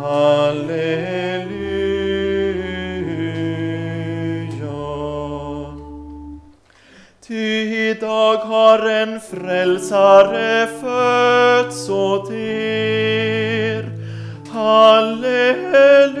Halleluja. Ty idag har en frälsare fötts åt er. Halleluja.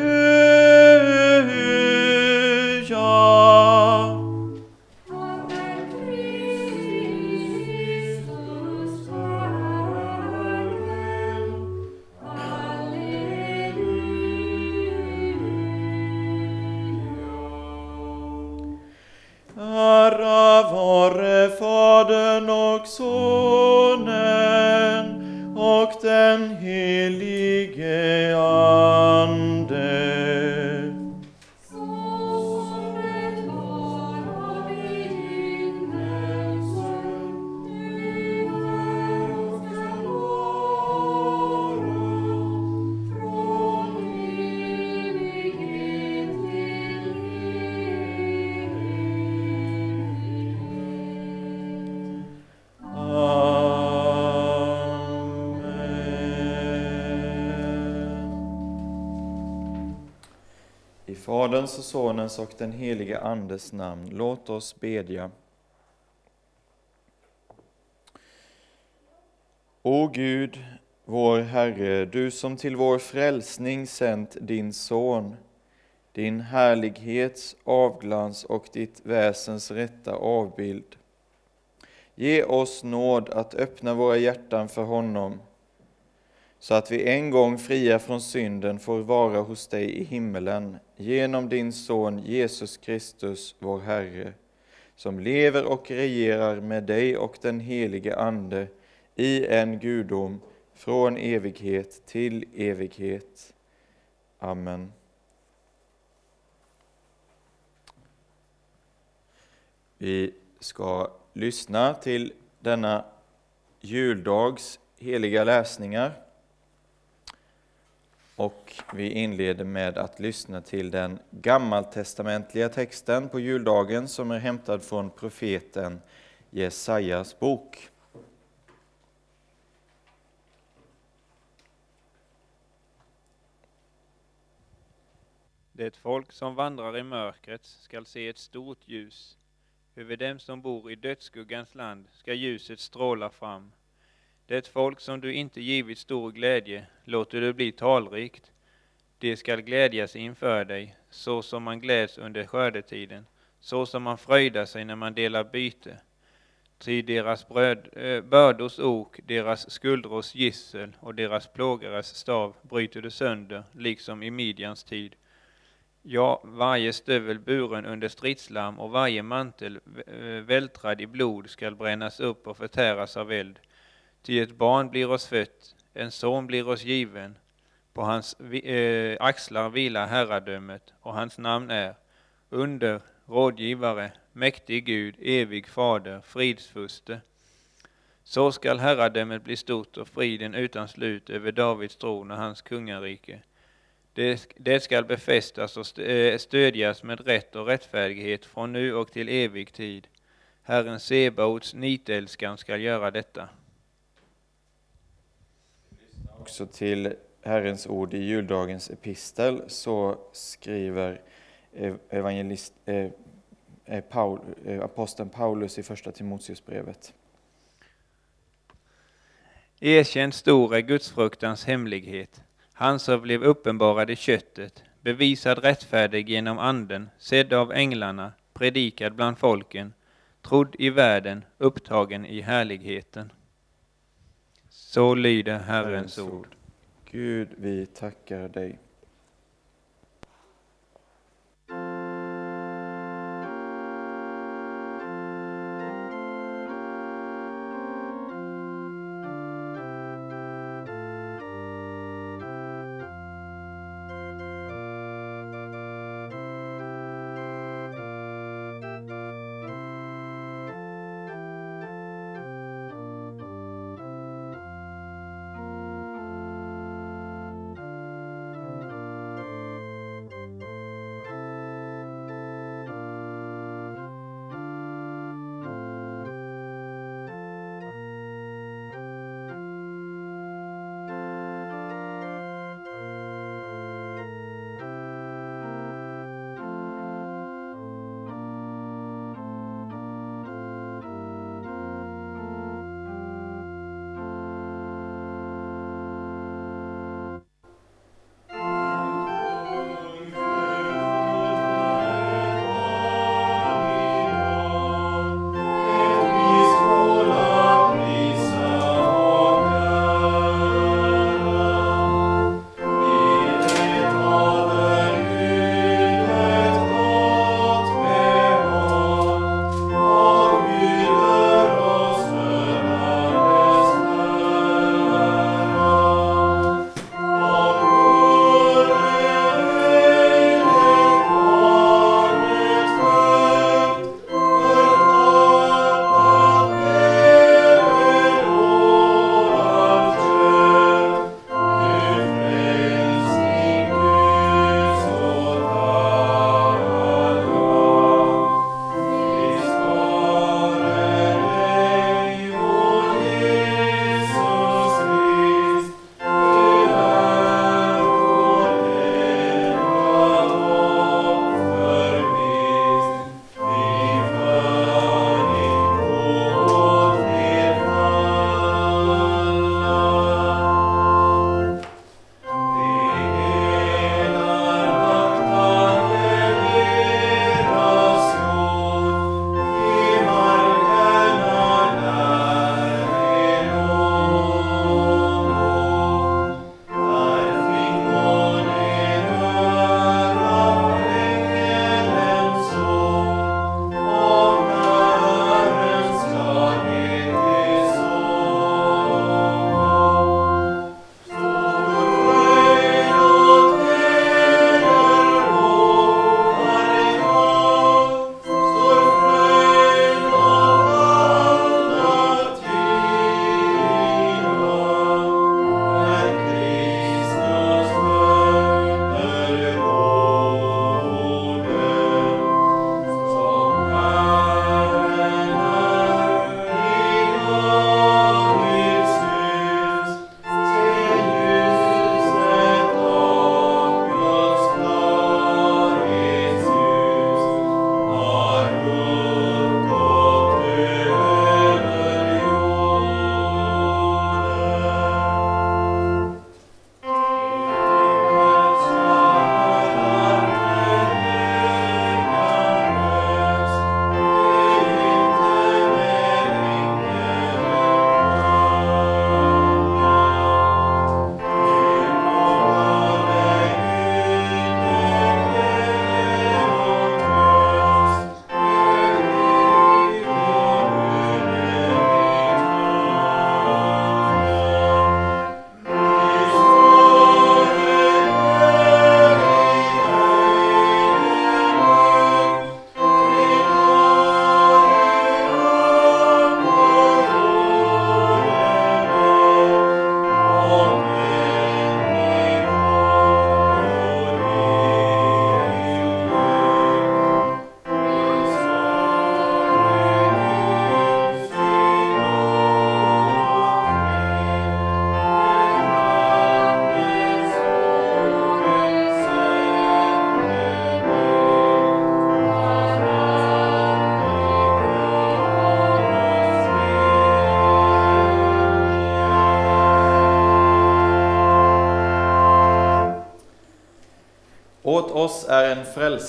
Och och den helige Andes namn, låt oss bedja. O Gud, vår Herre, du som till vår frälsning sänt din Son, din härlighets avglans och ditt väsens rätta avbild. Ge oss nåd att öppna våra hjärtan för honom, så att vi en gång fria från synden får vara hos dig i himmelen genom din Son Jesus Kristus, vår Herre, som lever och regerar med dig och den helige Ande i en gudom från evighet till evighet. Amen. Vi ska lyssna till denna juldags heliga läsningar. Och vi inleder med att lyssna till den gammaltestamentliga texten på juldagen som är hämtad från profeten Jesajas bok. Det folk som vandrar i mörkret skall se ett stort ljus. Över dem som bor i dödsskuggans land ska ljuset stråla fram. Det folk som du inte givit stor glädje låter du bli talrikt. Det skall glädjas inför dig, så som man gläds under skördetiden, så som man fröjdar sig när man delar byte. Ty deras bröd, eh, äh, bördors ok, deras skuldrors gissel och deras plågares stav bryter du sönder, liksom i Midjans tid. Ja, varje stövel buren under stridslarm och varje mantel eh, vältrad i blod skall brännas upp och förtäras av eld. Ty ett barn blir oss fött, en son blir oss given. På hans eh, axlar vilar herradömet och hans namn är under, rådgivare, mäktig Gud, evig fader, fridsfuste. Så skall herradömet bli stort och friden utan slut över Davids tron och hans kungarike. Det, det skall befästas och eh, stödjas med rätt och rättfärdighet från nu och till evig tid. Herren Sebaots nitälskan skall göra detta. Också till Herrens ord i juldagens epistel så skriver evangelist, eh, eh, Paul, eh, aposteln Paulus i första Timoteusbrevet. Erkänn stor är gudsfruktans hemlighet. Han som blev uppenbarad i köttet, bevisad rättfärdig genom anden, sedd av änglarna, predikad bland folken, trodd i världen, upptagen i härligheten. Så lyder Herrens ord. Gud, vi tackar dig.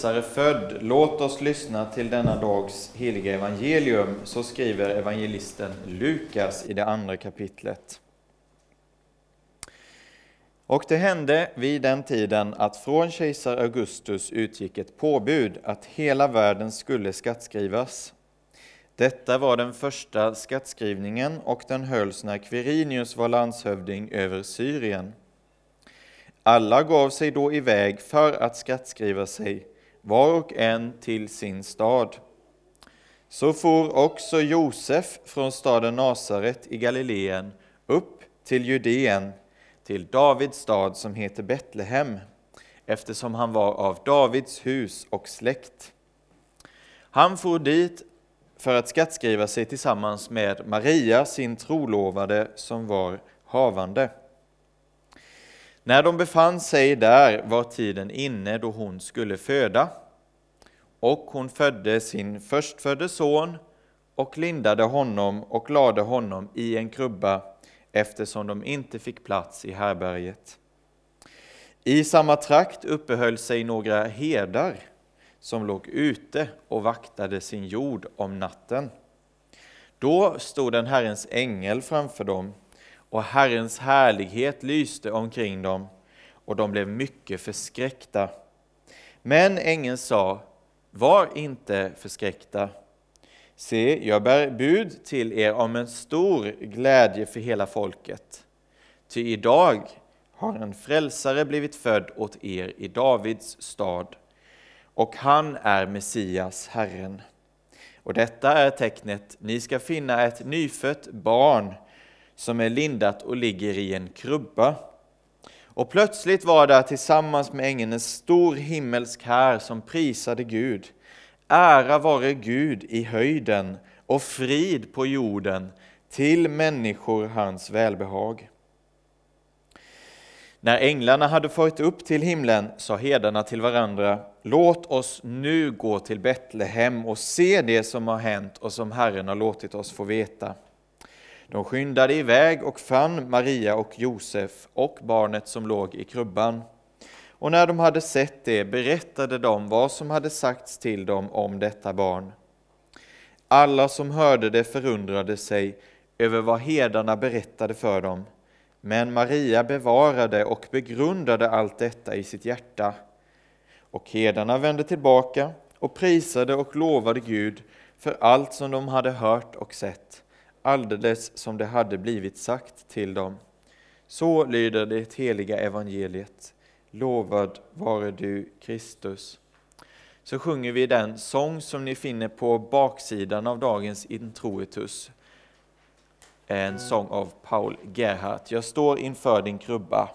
Frälsare född, låt oss lyssna till denna dags heliga evangelium, så skriver evangelisten Lukas i det andra kapitlet. Och det hände vid den tiden att från kejsar Augustus utgick ett påbud att hela världen skulle skattskrivas. Detta var den första skattskrivningen och den hölls när Quirinius var landshövding över Syrien. Alla gav sig då iväg för att skattskriva sig, var och en till sin stad. Så for också Josef från staden Nasaret i Galileen upp till Judeen, till Davids stad som heter Betlehem, eftersom han var av Davids hus och släkt. Han for dit för att skattskriva sig tillsammans med Maria, sin trolovade, som var havande. När de befann sig där var tiden inne då hon skulle föda, och hon födde sin förstfödde son och lindade honom och lade honom i en krubba eftersom de inte fick plats i härberget. I samma trakt uppehöll sig några herdar som låg ute och vaktade sin jord om natten. Då stod en Herrens ängel framför dem och Herrens härlighet lyste omkring dem och de blev mycket förskräckta. Men ängeln sa, var inte förskräckta. Se, jag bär bud till er om en stor glädje för hela folket. Ty idag har en frälsare blivit född åt er i Davids stad, och han är Messias, Herren. Och detta är tecknet, ni ska finna ett nyfött barn som är lindat och ligger i en krubba. Och plötsligt var där tillsammans med ängeln en stor himmelsk här som prisade Gud. Ära vare Gud i höjden och frid på jorden till människor hans välbehag. När änglarna hade farit upp till himlen sa herdarna till varandra, låt oss nu gå till Betlehem och se det som har hänt och som Herren har låtit oss få veta. De skyndade iväg och fann Maria och Josef och barnet som låg i krubban. Och när de hade sett det berättade de vad som hade sagts till dem om detta barn. Alla som hörde det förundrade sig över vad herdarna berättade för dem. Men Maria bevarade och begrundade allt detta i sitt hjärta. Och herdarna vände tillbaka och prisade och lovade Gud för allt som de hade hört och sett alldeles som det hade blivit sagt till dem. Så lyder det heliga evangeliet. Lovad vare du, Kristus. Så sjunger vi den sång som ni finner på baksidan av dagens introitus. En sång av Paul Gerhardt. Jag står inför din krubba.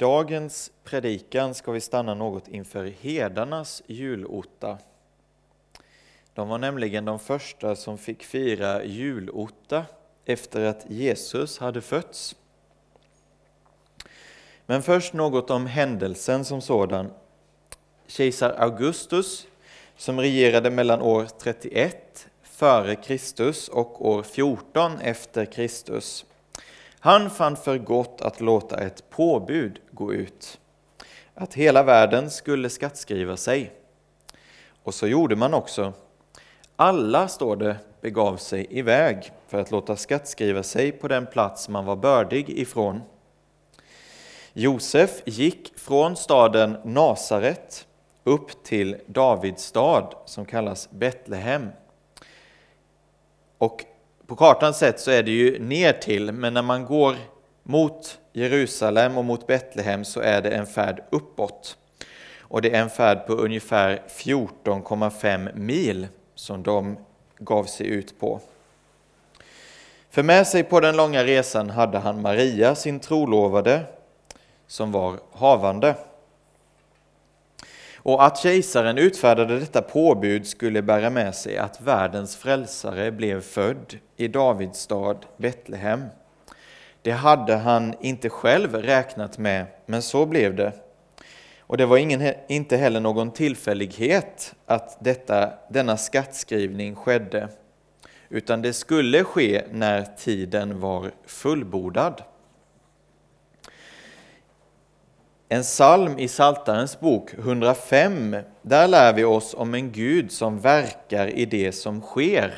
Dagens predikan ska vi stanna något inför hedarnas julotta. De var nämligen de första som fick fira julotta efter att Jesus hade fötts. Men först något om händelsen som sådan. Kejsar Augustus, som regerade mellan år 31 före Kristus och år 14 efter Kristus, han fann för gott att låta ett påbud gå ut, att hela världen skulle skattskriva sig. Och så gjorde man också. Alla, står det, begav sig iväg för att låta skattskriva sig på den plats man var bördig ifrån. Josef gick från staden Nasaret upp till Davids stad som kallas Betlehem. Och på kartan sett så är det ju ner till, men när man går mot Jerusalem och mot Betlehem så är det en färd uppåt. Och det är en färd på ungefär 14,5 mil som de gav sig ut på. För med sig på den långa resan hade han Maria, sin trolovade, som var havande. Och att kejsaren utfärdade detta påbud skulle bära med sig att världens frälsare blev född i Davids stad Betlehem. Det hade han inte själv räknat med, men så blev det. Och det var ingen, inte heller någon tillfällighet att detta, denna skattskrivning skedde, utan det skulle ske när tiden var fullbordad. En psalm i Saltarens bok 105, där lär vi oss om en Gud som verkar i det som sker.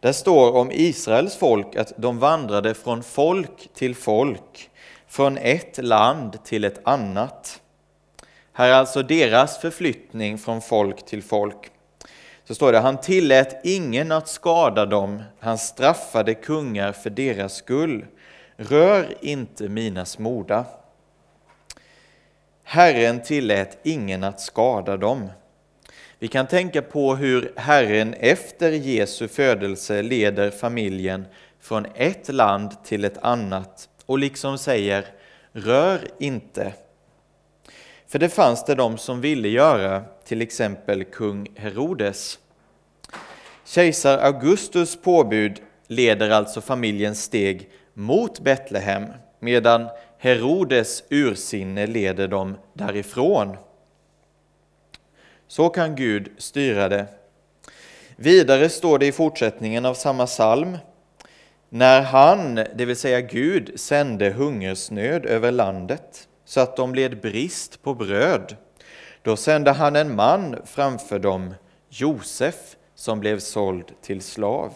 Där står om Israels folk att de vandrade från folk till folk, från ett land till ett annat. Här är alltså deras förflyttning från folk till folk. Så står det, han tillät ingen att skada dem, han straffade kungar för deras skull. Rör inte mina smorda. Herren tillät ingen att skada dem. Vi kan tänka på hur Herren efter Jesu födelse leder familjen från ett land till ett annat och liksom säger rör inte. För det fanns det de som ville göra, till exempel kung Herodes. Kejsar Augustus påbud leder alltså familjens steg mot Betlehem medan Herodes ursinne leder dem därifrån. Så kan Gud styra det. Vidare står det i fortsättningen av samma psalm. När han, det vill säga Gud, sände hungersnöd över landet så att de led brist på bröd, då sände han en man framför dem, Josef, som blev såld till slav.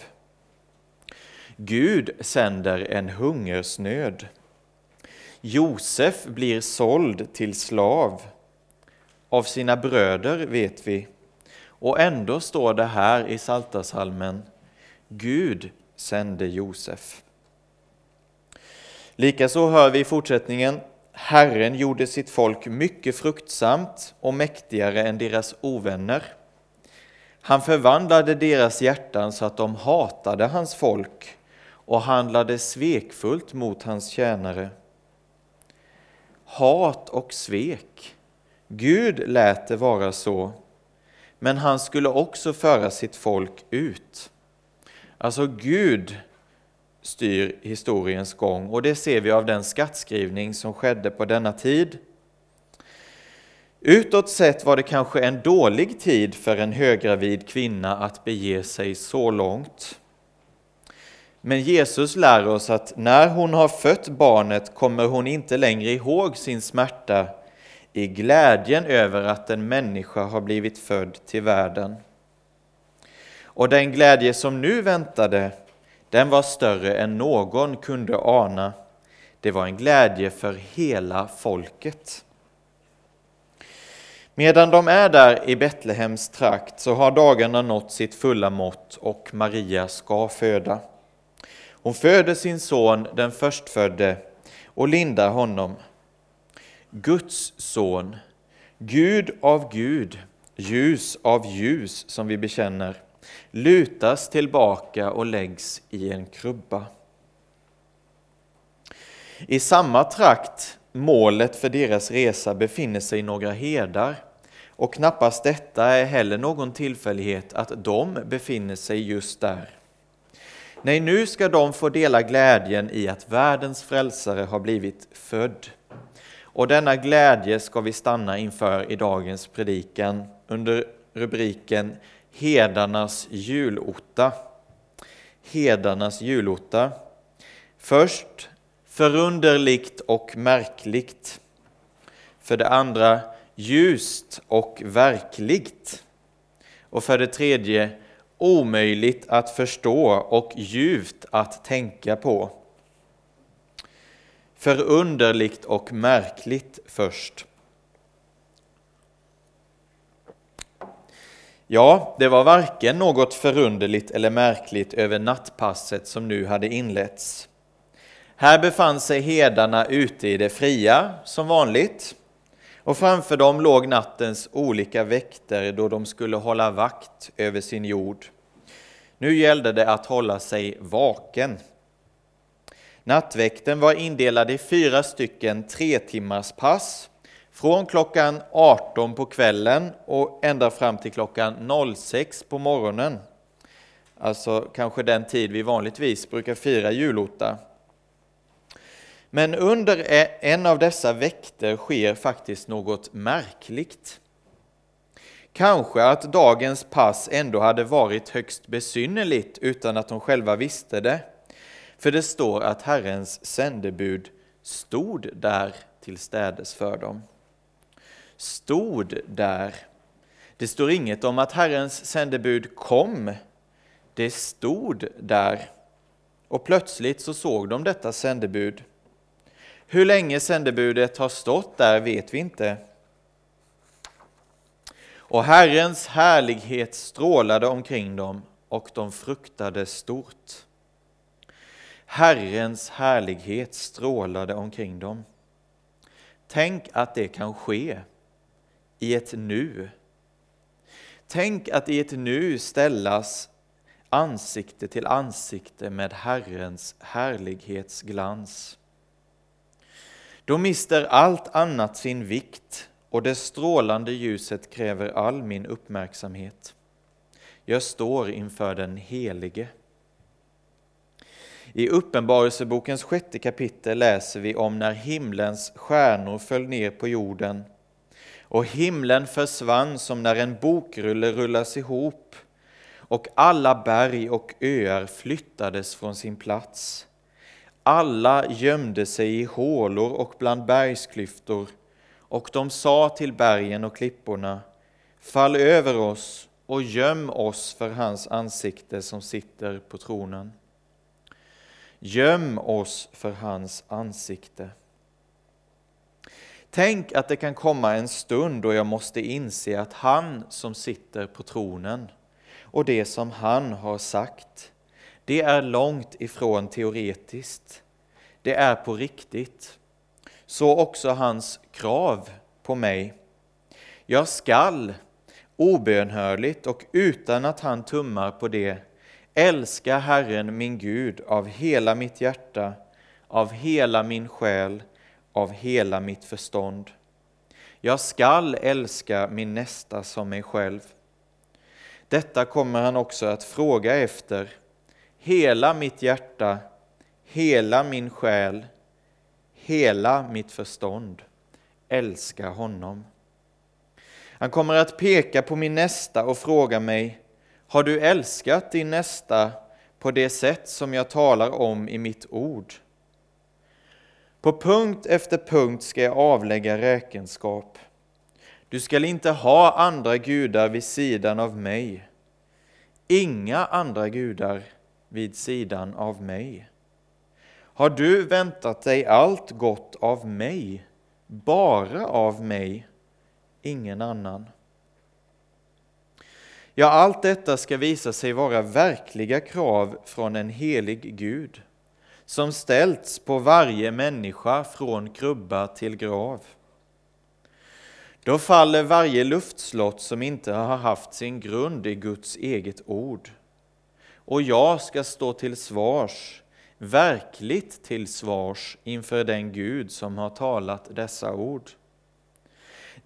Gud sänder en hungersnöd. Josef blir såld till slav. Av sina bröder vet vi. Och ändå står det här i Saltasalmen. Gud sände Josef. Likaså hör vi i fortsättningen Herren gjorde sitt folk mycket fruktsamt och mäktigare än deras ovänner. Han förvandlade deras hjärtan så att de hatade hans folk och handlade svekfullt mot hans tjänare hat och svek. Gud lät det vara så, men han skulle också föra sitt folk ut. Alltså Gud styr historiens gång och det ser vi av den skattskrivning som skedde på denna tid. Utåt sett var det kanske en dålig tid för en höggravid kvinna att bege sig så långt. Men Jesus lär oss att när hon har fött barnet kommer hon inte längre ihåg sin smärta i glädjen över att en människa har blivit född till världen. Och den glädje som nu väntade, den var större än någon kunde ana. Det var en glädje för hela folket. Medan de är där i Betlehems trakt så har dagarna nått sitt fulla mått och Maria ska föda. Hon föder sin son, den förstfödde, och lindar honom. Guds son, Gud av Gud, ljus av ljus, som vi bekänner, lutas tillbaka och läggs i en krubba. I samma trakt målet för deras resa befinner sig några herdar. Och knappast detta är heller någon tillfällighet att de befinner sig just där. Nej, nu ska de få dela glädjen i att världens frälsare har blivit född. Och denna glädje ska vi stanna inför i dagens predikan under rubriken Hedarnas julotta. Hedarnas julotta. Först förunderligt och märkligt. För det andra ljust och verkligt. Och för det tredje omöjligt att förstå och djupt att tänka på. Förunderligt och märkligt först. Ja, det var varken något förunderligt eller märkligt över nattpasset som nu hade inletts. Här befann sig hedarna ute i det fria, som vanligt, och framför dem låg nattens olika väkter då de skulle hålla vakt över sin jord. Nu gällde det att hålla sig vaken. Nattväkten var indelad i fyra stycken tre timmars pass från klockan 18 på kvällen och ända fram till klockan 06 på morgonen. Alltså kanske den tid vi vanligtvis brukar fira julotta. Men under e- en av dessa väkter sker faktiskt något märkligt. Kanske att dagens pass ändå hade varit högst besynnerligt utan att de själva visste det. För det står att Herrens sändebud stod där till städes för dem. Stod där. Det står inget om att Herrens sändebud kom. Det stod där. Och plötsligt så såg de detta sändebud. Hur länge sändebudet har stått där vet vi inte. Och Herrens härlighet strålade omkring dem och de fruktade stort. Herrens härlighet strålade omkring dem. Tänk att det kan ske i ett nu. Tänk att i ett nu ställas ansikte till ansikte med Herrens härlighetsglans. Då mister allt annat sin vikt och det strålande ljuset kräver all min uppmärksamhet. Jag står inför den Helige. I Uppenbarelsebokens sjätte kapitel läser vi om när himlens stjärnor föll ner på jorden och himlen försvann som när en bokrulle rullas ihop och alla berg och öar flyttades från sin plats. Alla gömde sig i hålor och bland bergsklyftor och de sa till bergen och klipporna Fall över oss och göm oss för hans ansikte som sitter på tronen. Göm oss för hans ansikte. Tänk att det kan komma en stund då jag måste inse att han som sitter på tronen och det som han har sagt, det är långt ifrån teoretiskt. Det är på riktigt. Så också hans krav på mig. Jag skall obönhörligt och utan att han tummar på det älska Herren min Gud av hela mitt hjärta, av hela min själ, av hela mitt förstånd. Jag skall älska min nästa som mig själv. Detta kommer han också att fråga efter. Hela mitt hjärta, hela min själ, hela mitt förstånd. Älska honom. Han kommer att peka på min nästa och fråga mig, har du älskat din nästa på det sätt som jag talar om i mitt ord? På punkt efter punkt ska jag avlägga räkenskap. Du skall inte ha andra gudar vid sidan av mig. Inga andra gudar vid sidan av mig. Har du väntat dig allt gott av mig, bara av mig, ingen annan? Ja, allt detta ska visa sig vara verkliga krav från en helig Gud som ställts på varje människa från krubba till grav. Då faller varje luftslott som inte har haft sin grund i Guds eget ord. Och jag ska stå till svars verkligt till svars inför den Gud som har talat dessa ord.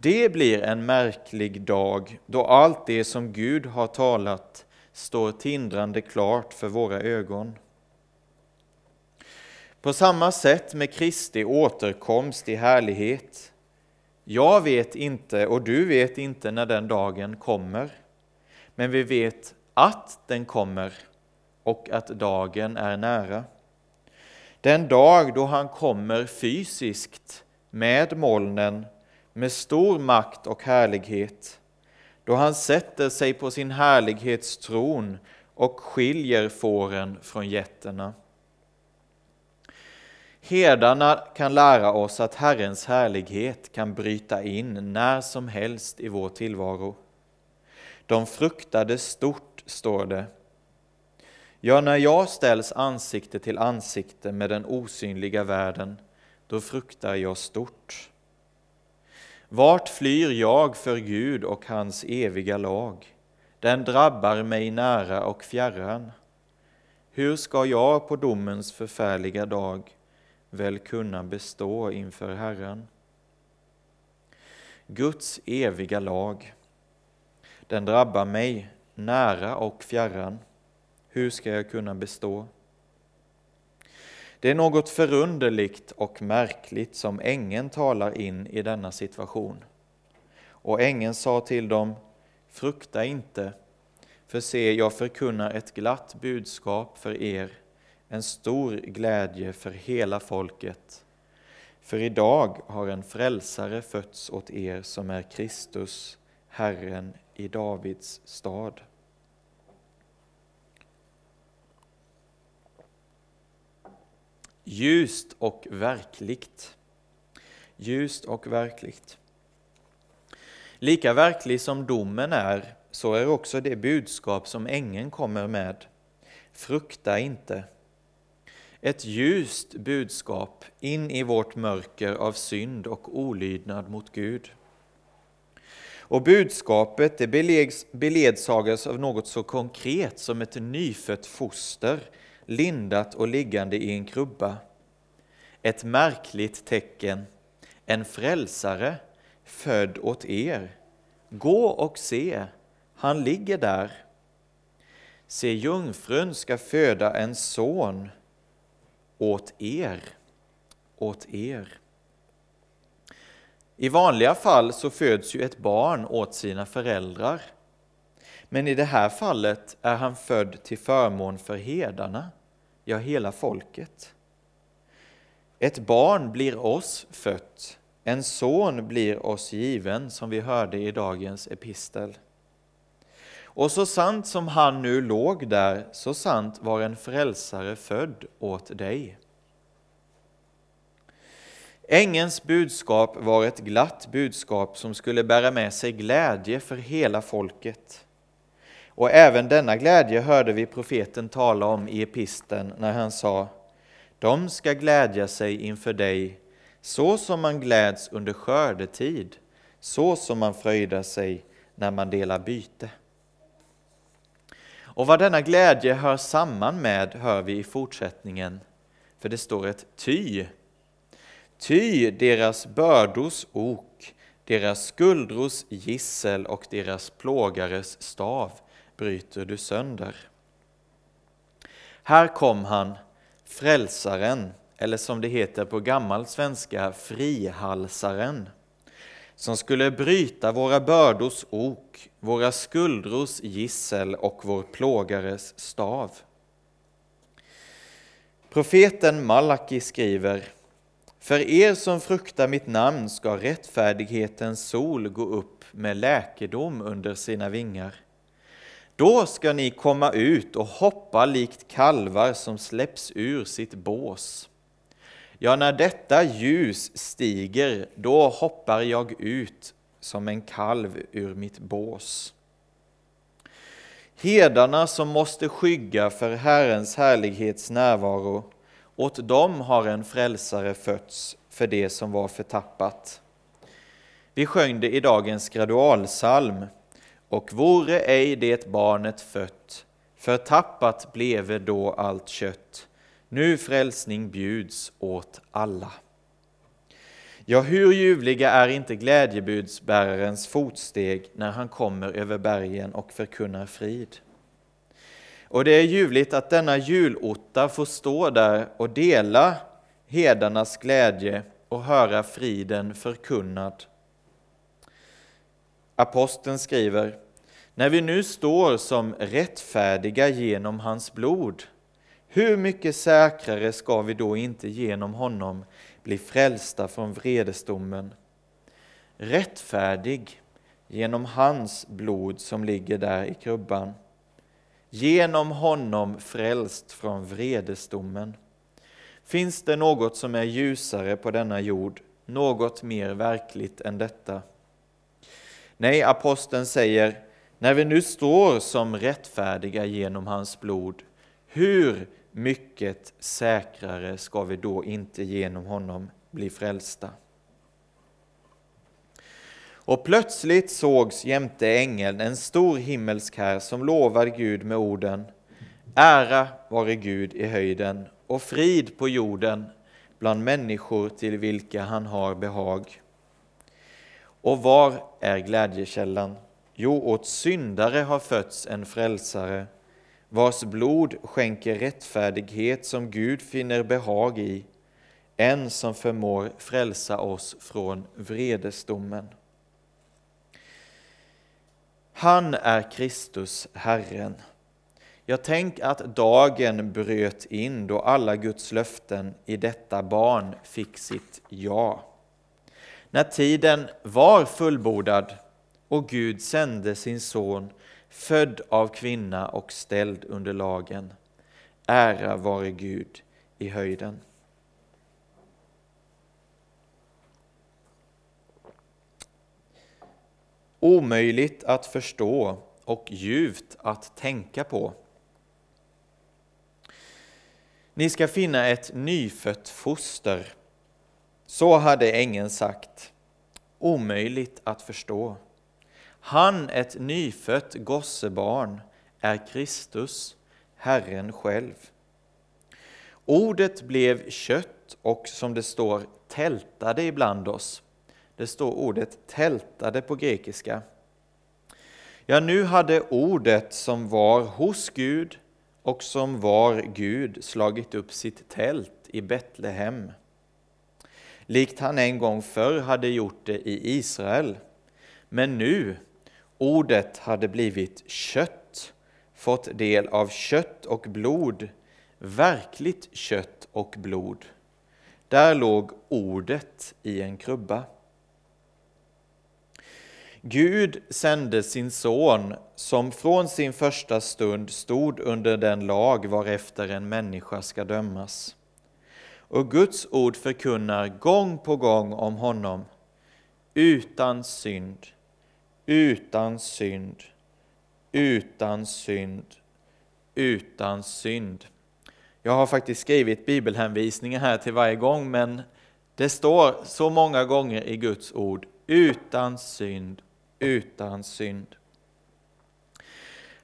Det blir en märklig dag då allt det som Gud har talat står tindrande klart för våra ögon. På samma sätt med Kristi återkomst i härlighet. Jag vet inte och du vet inte när den dagen kommer, men vi vet att den kommer och att dagen är nära. Den dag då han kommer fysiskt med molnen, med stor makt och härlighet, då han sätter sig på sin härlighetstron och skiljer fåren från getterna. Herdarna kan lära oss att Herrens härlighet kan bryta in när som helst i vår tillvaro. De fruktade stort, står det. Ja, när jag ställs ansikte till ansikte med den osynliga världen, då fruktar jag stort. Vart flyr jag för Gud och hans eviga lag? Den drabbar mig nära och fjärran. Hur ska jag på domens förfärliga dag väl kunna bestå inför Herren? Guds eviga lag, den drabbar mig nära och fjärran. Hur ska jag kunna bestå? Det är något förunderligt och märkligt som ängeln talar in i denna situation. Och ängeln sa till dem, frukta inte, för se, jag förkunnar ett glatt budskap för er, en stor glädje för hela folket. För idag har en frälsare fötts åt er som är Kristus, Herren i Davids stad. Ljust och verkligt. Ljust och verkligt. Lika verklig som domen är, så är också det budskap som ängeln kommer med. Frukta inte. Ett ljust budskap in i vårt mörker av synd och olydnad mot Gud. Och budskapet det beledsagas av något så konkret som ett nyfött foster lindat och liggande i en krubba. Ett märkligt tecken, en frälsare född åt er. Gå och se, han ligger där. Se, jungfrun ska föda en son åt er, åt er. I vanliga fall så föds ju ett barn åt sina föräldrar. Men i det här fallet är han född till förmån för hedarna, ja, hela folket. Ett barn blir oss fött, en son blir oss given, som vi hörde i dagens epistel. Och så sant som han nu låg där, så sant var en frälsare född åt dig. Ängens budskap var ett glatt budskap som skulle bära med sig glädje för hela folket. Och även denna glädje hörde vi profeten tala om i episten när han sa De ska glädja sig inför dig så som man gläds under skördetid, så som man fröjdar sig när man delar byte. Och vad denna glädje hör samman med hör vi i fortsättningen, för det står ett ty. Ty deras bördors ok, deras skuldros gissel och deras plågares stav bryter du sönder. Här kom han, frälsaren, eller som det heter på gammal svenska, frihalsaren, som skulle bryta våra bördors ok, våra skuldros gissel och vår plågares stav. Profeten Malaki skriver För er som fruktar mitt namn ska rättfärdighetens sol gå upp med läkedom under sina vingar. Då ska ni komma ut och hoppa likt kalvar som släpps ur sitt bås. Ja, när detta ljus stiger, då hoppar jag ut som en kalv ur mitt bås. Herdarna som måste skygga för Herrens härlighets närvaro, åt dem har en frälsare fötts för det som var förtappat. Vi sjöng det i dagens gradualsalm. Och vore ej det barnet fött, förtappat bleve då allt kött. Nu frälsning bjuds åt alla. Ja, hur ljuvliga är inte glädjebudsbärarens fotsteg när han kommer över bergen och förkunnar frid. Och det är ljuvligt att denna julotta får stå där och dela hedarnas glädje och höra friden förkunnad. Aposteln skriver, när vi nu står som rättfärdiga genom hans blod, hur mycket säkrare ska vi då inte genom honom bli frälsta från vredesdomen? Rättfärdig genom hans blod som ligger där i krubban. Genom honom frälst från vredesdomen. Finns det något som är ljusare på denna jord, något mer verkligt än detta? Nej, aposteln säger, när vi nu står som rättfärdiga genom hans blod, hur mycket säkrare ska vi då inte genom honom bli frälsta? Och plötsligt sågs jämte ängeln en stor himmelsk här som lovade Gud med orden Ära vare Gud i höjden och frid på jorden bland människor till vilka han har behag. Och var är glädjekällan? Jo, åt syndare har fötts en frälsare, vars blod skänker rättfärdighet som Gud finner behag i, en som förmår frälsa oss från vredesdomen. Han är Kristus, Herren. Jag tänk att dagen bröt in då alla Guds löften i detta barn fick sitt ja. När tiden var fullbordad och Gud sände sin son, född av kvinna och ställd under lagen. Ära vare Gud i höjden. Omöjligt att förstå och djupt att tänka på. Ni ska finna ett nyfött foster. Så hade ängeln sagt. Omöjligt att förstå. Han, ett nyfött gossebarn, är Kristus, Herren själv. Ordet blev kött och som det står tältade ibland oss. Det står ordet tältade på grekiska. Ja, nu hade ordet som var hos Gud och som var Gud slagit upp sitt tält i Betlehem. Likt han en gång förr hade gjort det i Israel. Men nu, ordet hade blivit kött, fått del av kött och blod, verkligt kött och blod. Där låg ordet i en krubba. Gud sände sin son som från sin första stund stod under den lag varefter en människa ska dömas. Och Guds ord förkunnar gång på gång om honom utan synd, utan synd, utan synd, utan synd. Jag har faktiskt skrivit bibelhänvisningar här till varje gång, men det står så många gånger i Guds ord utan synd, utan synd.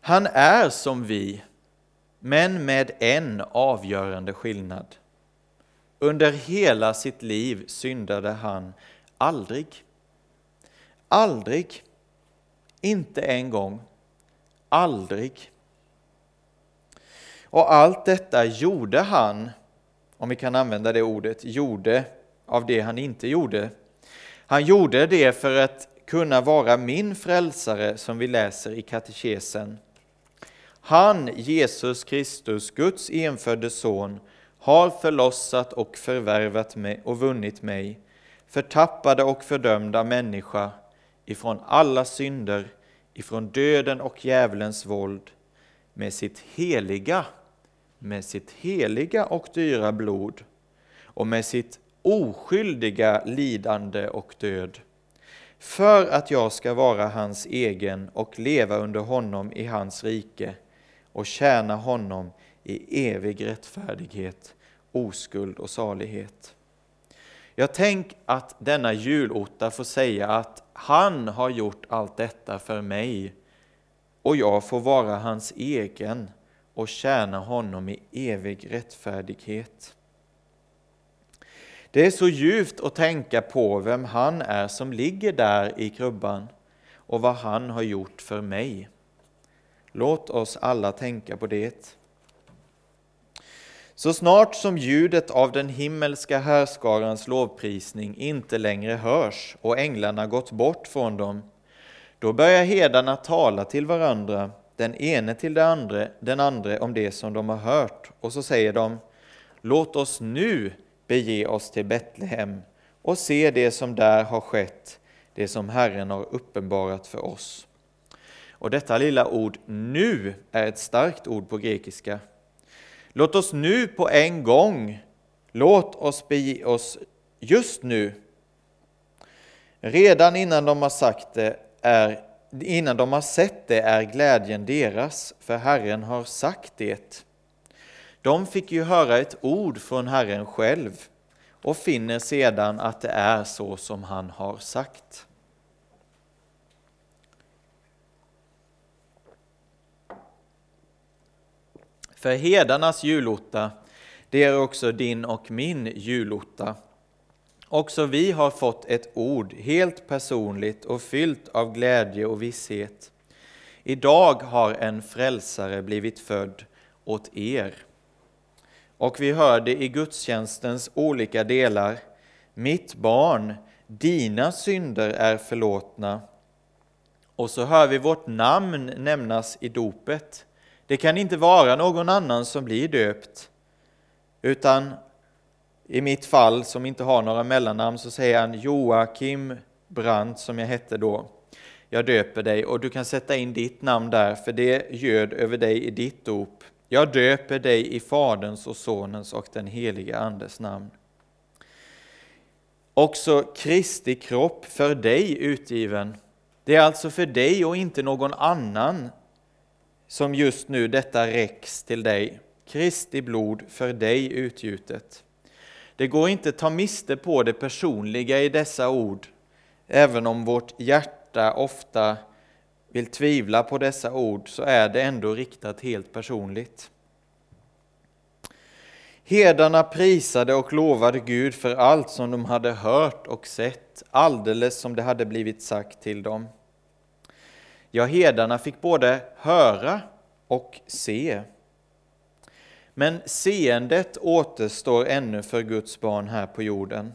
Han är som vi, men med en avgörande skillnad. Under hela sitt liv syndade han aldrig. Aldrig. Inte en gång. Aldrig. Och allt detta gjorde han, om vi kan använda det ordet, gjorde av det han inte gjorde. Han gjorde det för att kunna vara min frälsare som vi läser i katekesen. Han, Jesus Kristus, Guds enfödde son, har förlossat och förvärvat mig och vunnit mig, förtappade och fördömda människa, ifrån alla synder, ifrån döden och djävulens våld, med sitt heliga, med sitt heliga och dyra blod och med sitt oskyldiga lidande och död för att jag ska vara hans egen och leva under honom i hans rike och tjäna honom i evig rättfärdighet, oskuld och salighet. Jag tänk att denna julotta får säga att han har gjort allt detta för mig och jag får vara hans egen och tjäna honom i evig rättfärdighet. Det är så djupt att tänka på vem han är som ligger där i krubban och vad han har gjort för mig. Låt oss alla tänka på det. Så snart som ljudet av den himmelska härskarans lovprisning inte längre hörs och änglarna gått bort från dem, då börjar herdarna tala till varandra, den ene till den andra, den andra om det som de har hört, och så säger de Låt oss nu bege oss till Betlehem och se det som där har skett, det som Herren har uppenbarat för oss. Och detta lilla ord nu är ett starkt ord på grekiska. Låt oss nu på en gång, låt oss bege oss just nu. Redan innan de har sagt det är innan de har sett det är glädjen deras, för Herren har sagt det. De fick ju höra ett ord från Herren själv och finner sedan att det är så som han har sagt. För hedarnas julotta, det är också din och min julotta. Också vi har fått ett ord, helt personligt och fyllt av glädje och visshet. Idag har en frälsare blivit född åt er. Och vi hörde i gudstjänstens olika delar, mitt barn, dina synder är förlåtna. Och så hör vi vårt namn nämnas i dopet. Det kan inte vara någon annan som blir döpt, utan i mitt fall, som inte har några mellannamn, så säger han Joakim Brandt, som jag hette då. Jag döper dig och du kan sätta in ditt namn där, för det göd över dig i ditt dop. Jag döper dig i Faderns och Sonens och den helige Andes namn. Också Kristi kropp för dig utgiven. Det är alltså för dig och inte någon annan som just nu detta räcks till dig. Kristi blod för dig utgjutet. Det går inte att ta miste på det personliga i dessa ord, även om vårt hjärta ofta vill tvivla på dessa ord, så är det ändå riktat helt personligt. Herdarna prisade och lovade Gud för allt som de hade hört och sett, alldeles som det hade blivit sagt till dem. Ja, herdarna fick både höra och se. Men seendet återstår ännu för Guds barn här på jorden.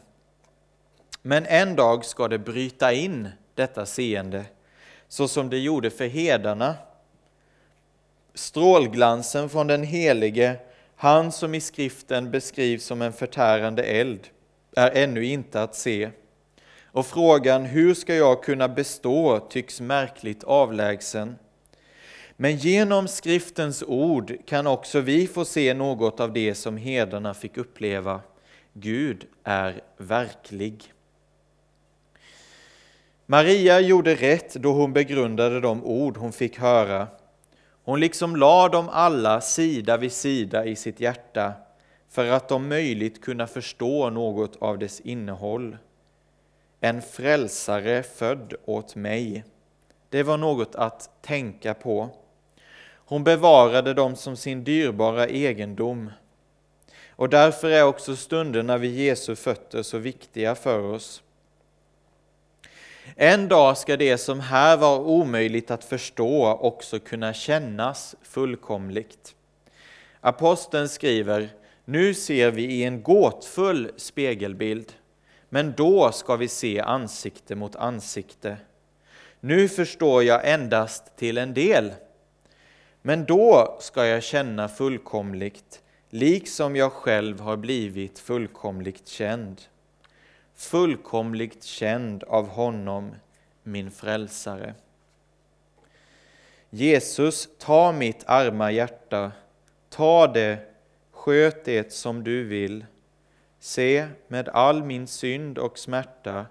Men en dag ska det bryta in detta seende, så som det gjorde för hedarna. Strålglansen från den helige, han som i skriften beskrivs som en förtärande eld, är ännu inte att se. Och frågan hur ska jag kunna bestå tycks märkligt avlägsen. Men genom skriftens ord kan också vi få se något av det som herdarna fick uppleva. Gud är verklig. Maria gjorde rätt då hon begrundade de ord hon fick höra. Hon liksom lade dem alla sida vid sida i sitt hjärta för att om möjligt kunna förstå något av dess innehåll. En frälsare född åt mig. Det var något att tänka på. Hon bevarade dem som sin dyrbara egendom. Och därför är också stunderna vid Jesu fötter så viktiga för oss. En dag ska det som här var omöjligt att förstå också kunna kännas fullkomligt. Aposteln skriver, nu ser vi i en gåtfull spegelbild, men då ska vi se ansikte mot ansikte. Nu förstår jag endast till en del men då ska jag känna fullkomligt, liksom jag själv har blivit fullkomligt känd. Fullkomligt känd av honom, min frälsare. Jesus, ta mitt arma hjärta, ta det, sköt det som du vill. Se, med all min synd och smärta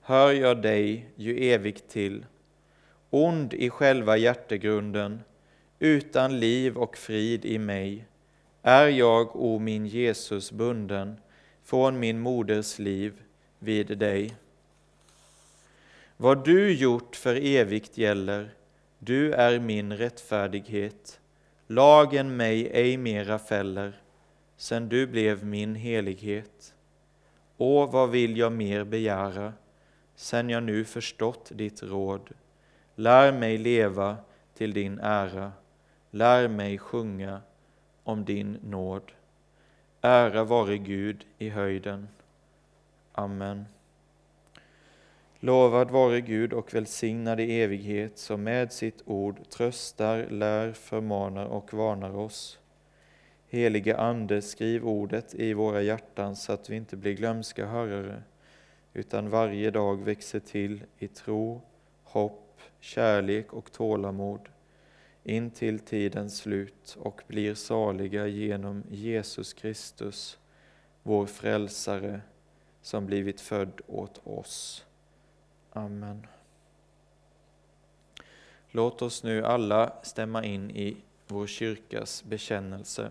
hör jag dig ju evigt till. Ond i själva hjärtegrunden, utan liv och frid i mig är jag, o min Jesus, bunden från min moders liv vid dig. Vad du gjort för evigt gäller, du är min rättfärdighet. lagen mig ej mera fäller, sen du blev min helighet. Och vad vill jag mer begära, sen jag nu förstått ditt råd? Lär mig leva till din ära, lär mig sjunga om din nåd. Ära vare Gud i höjden. Amen. Lovad vare Gud och välsignad i evighet som med sitt ord tröstar, lär, förmanar och varnar oss. Helige Ande, skriv ordet i våra hjärtan så att vi inte blir glömska hörare utan varje dag växer till i tro, hopp, kärlek och tålamod in till tidens slut och blir saliga genom Jesus Kristus, vår frälsare, som blivit född åt oss. Amen. Låt oss nu alla stämma in i vår kyrkas bekännelse.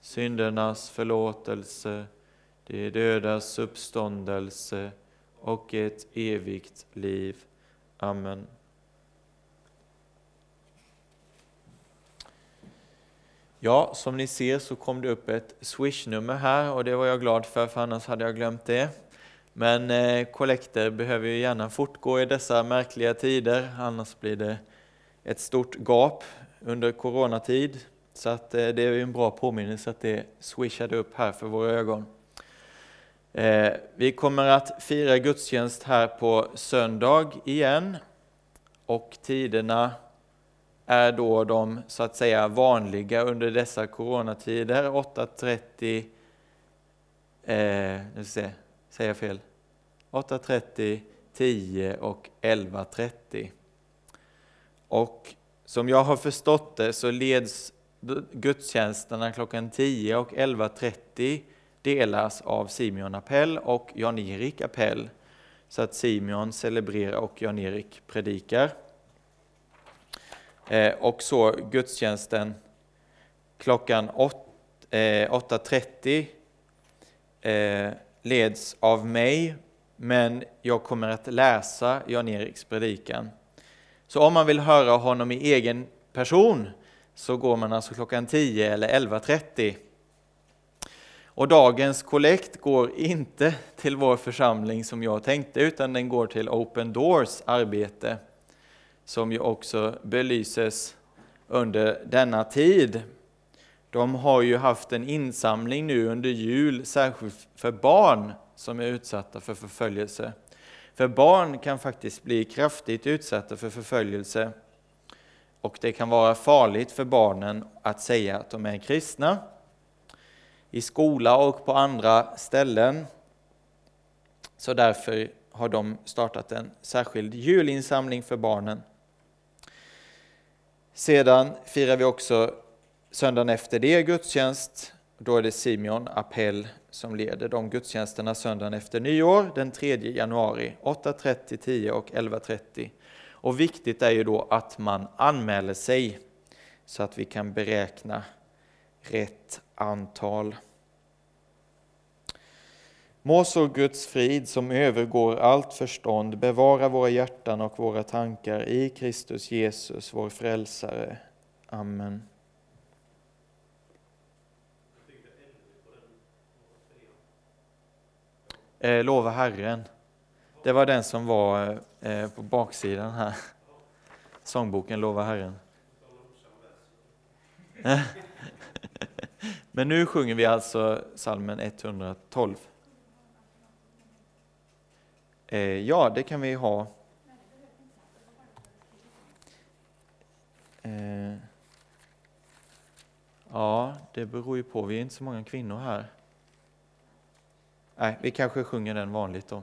syndernas förlåtelse, de dödas uppståndelse och ett evigt liv. Amen. Ja, som ni ser så kom det upp ett swishnummer här och det var jag glad för, för annars hade jag glömt det. Men eh, kollekter behöver ju gärna fortgå i dessa märkliga tider, annars blir det ett stort gap under coronatid. Så att eh, det är en bra påminnelse att det swishade upp här för våra ögon. Eh, vi kommer att fira gudstjänst här på söndag igen och tiderna är då de så att säga vanliga under dessa coronatider. 8.30, eh, nu ska jag säga fel, 8.30, 10 och 11.30. Och som jag har förstått det så leds gudstjänsterna klockan 10 och 11.30 delas av Simeon Appell och Jan-Erik Appell. Så att Simeon celebrerar och Jan-Erik predikar. Eh, och så gudstjänsten klockan 8.30 eh, eh, leds av mig, men jag kommer att läsa Jan-Eriks predikan. Så om man vill höra honom i egen person så går man alltså klockan 10 eller 11.30. Och dagens kollekt går inte till vår församling som jag tänkte, utan den går till Open Doors arbete, som ju också belyses under denna tid. De har ju haft en insamling nu under jul, särskilt för barn som är utsatta för förföljelse. För barn kan faktiskt bli kraftigt utsatta för förföljelse och det kan vara farligt för barnen att säga att de är kristna. I skola och på andra ställen. Så därför har de startat en särskild julinsamling för barnen. Sedan firar vi också söndagen efter det gudstjänst. Då är det Simeon Appell som leder de gudstjänsterna söndagen efter nyår den 3 januari 8.30, 10 och 11.30. Och viktigt är ju då att man anmäler sig så att vi kan beräkna rätt antal. Må så Guds frid som övergår allt förstånd bevara våra hjärtan och våra tankar i Kristus Jesus, vår frälsare. Amen. Eh, lova Herren. Det var den som var eh, på baksidan här. Sångboken Lova Herren. Men nu sjunger vi alltså salmen 112. Eh, ja, det kan vi ha. Eh, ja, det beror ju på. Vi är inte så många kvinnor här. Nej, vi kanske sjunger den vanligt då.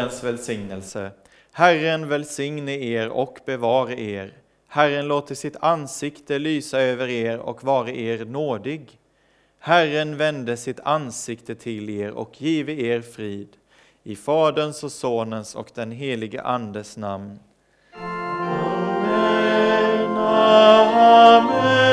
Herrens välsignelse. Herren välsigne er och bevare er. Herren låter sitt ansikte lysa över er och vare er nådig. Herren vände sitt ansikte till er och give er frid. I Faderns och Sonens och den helige Andes namn. Amen, amen.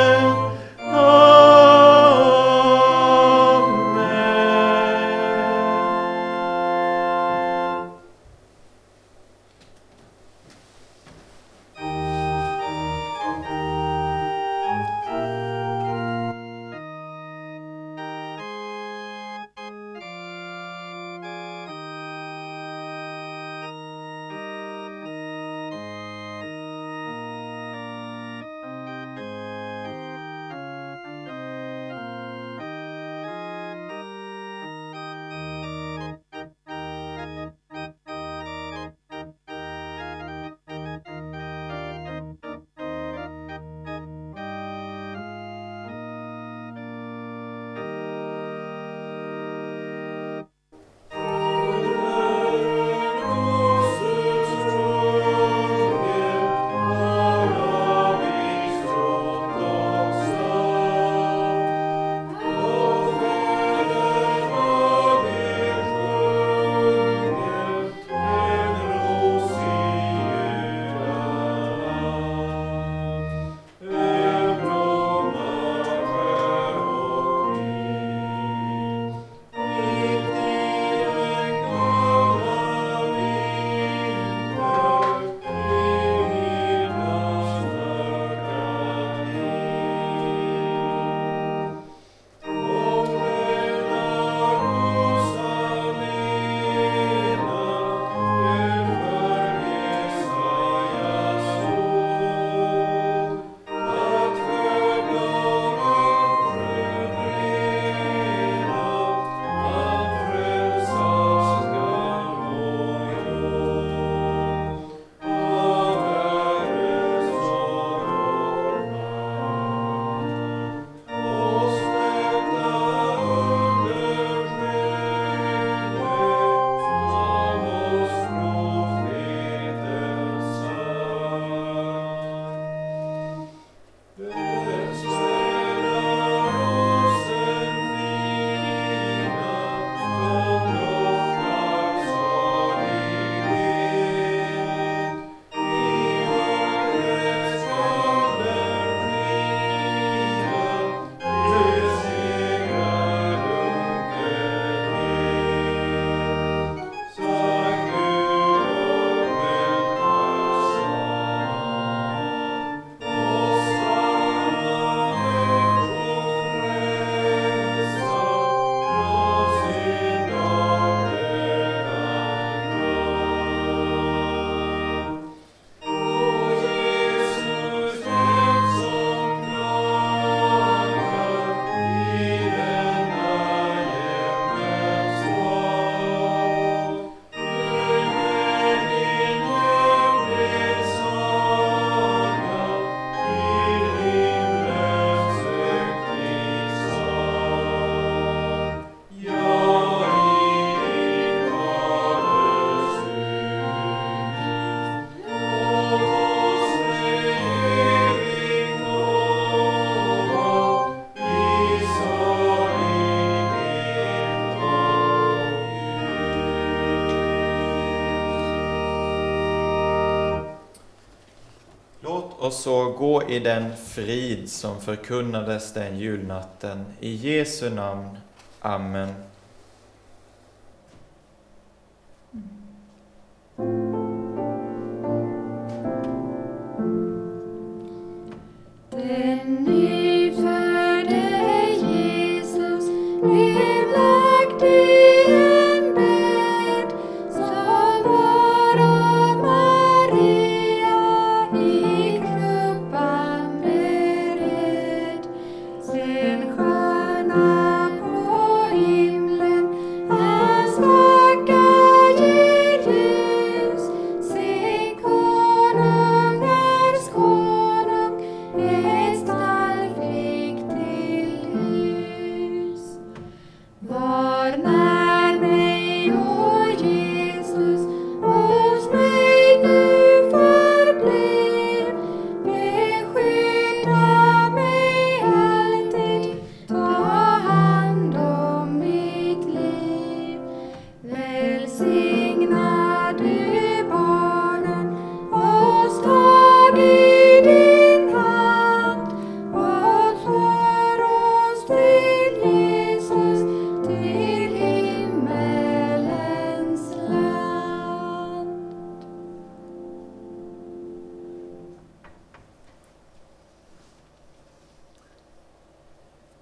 Och så gå i den frid som förkunnades den julnatten. I Jesu namn. Amen.